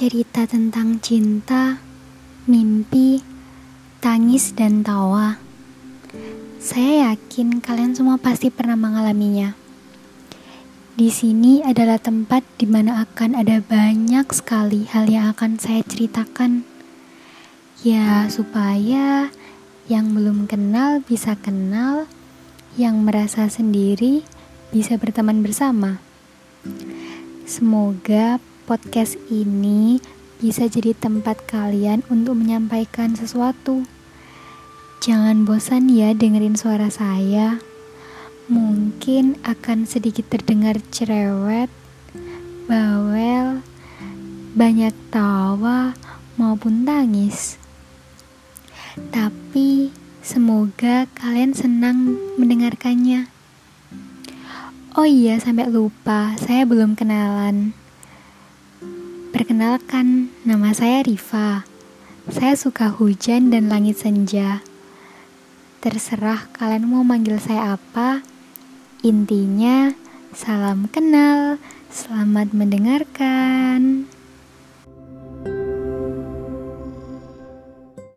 cerita tentang cinta, mimpi, tangis, dan tawa. Saya yakin kalian semua pasti pernah mengalaminya. Di sini adalah tempat di mana akan ada banyak sekali hal yang akan saya ceritakan. Ya, supaya yang belum kenal bisa kenal, yang merasa sendiri bisa berteman bersama. Semoga podcast ini bisa jadi tempat kalian untuk menyampaikan sesuatu. Jangan bosan ya dengerin suara saya. Mungkin akan sedikit terdengar cerewet, bawel, banyak tawa maupun tangis. Tapi semoga kalian senang mendengarkannya. Oh iya, sampai lupa, saya belum kenalan. Perkenalkan, nama saya Riva. Saya suka hujan dan langit senja. Terserah kalian mau manggil saya apa. Intinya, salam kenal. Selamat mendengarkan.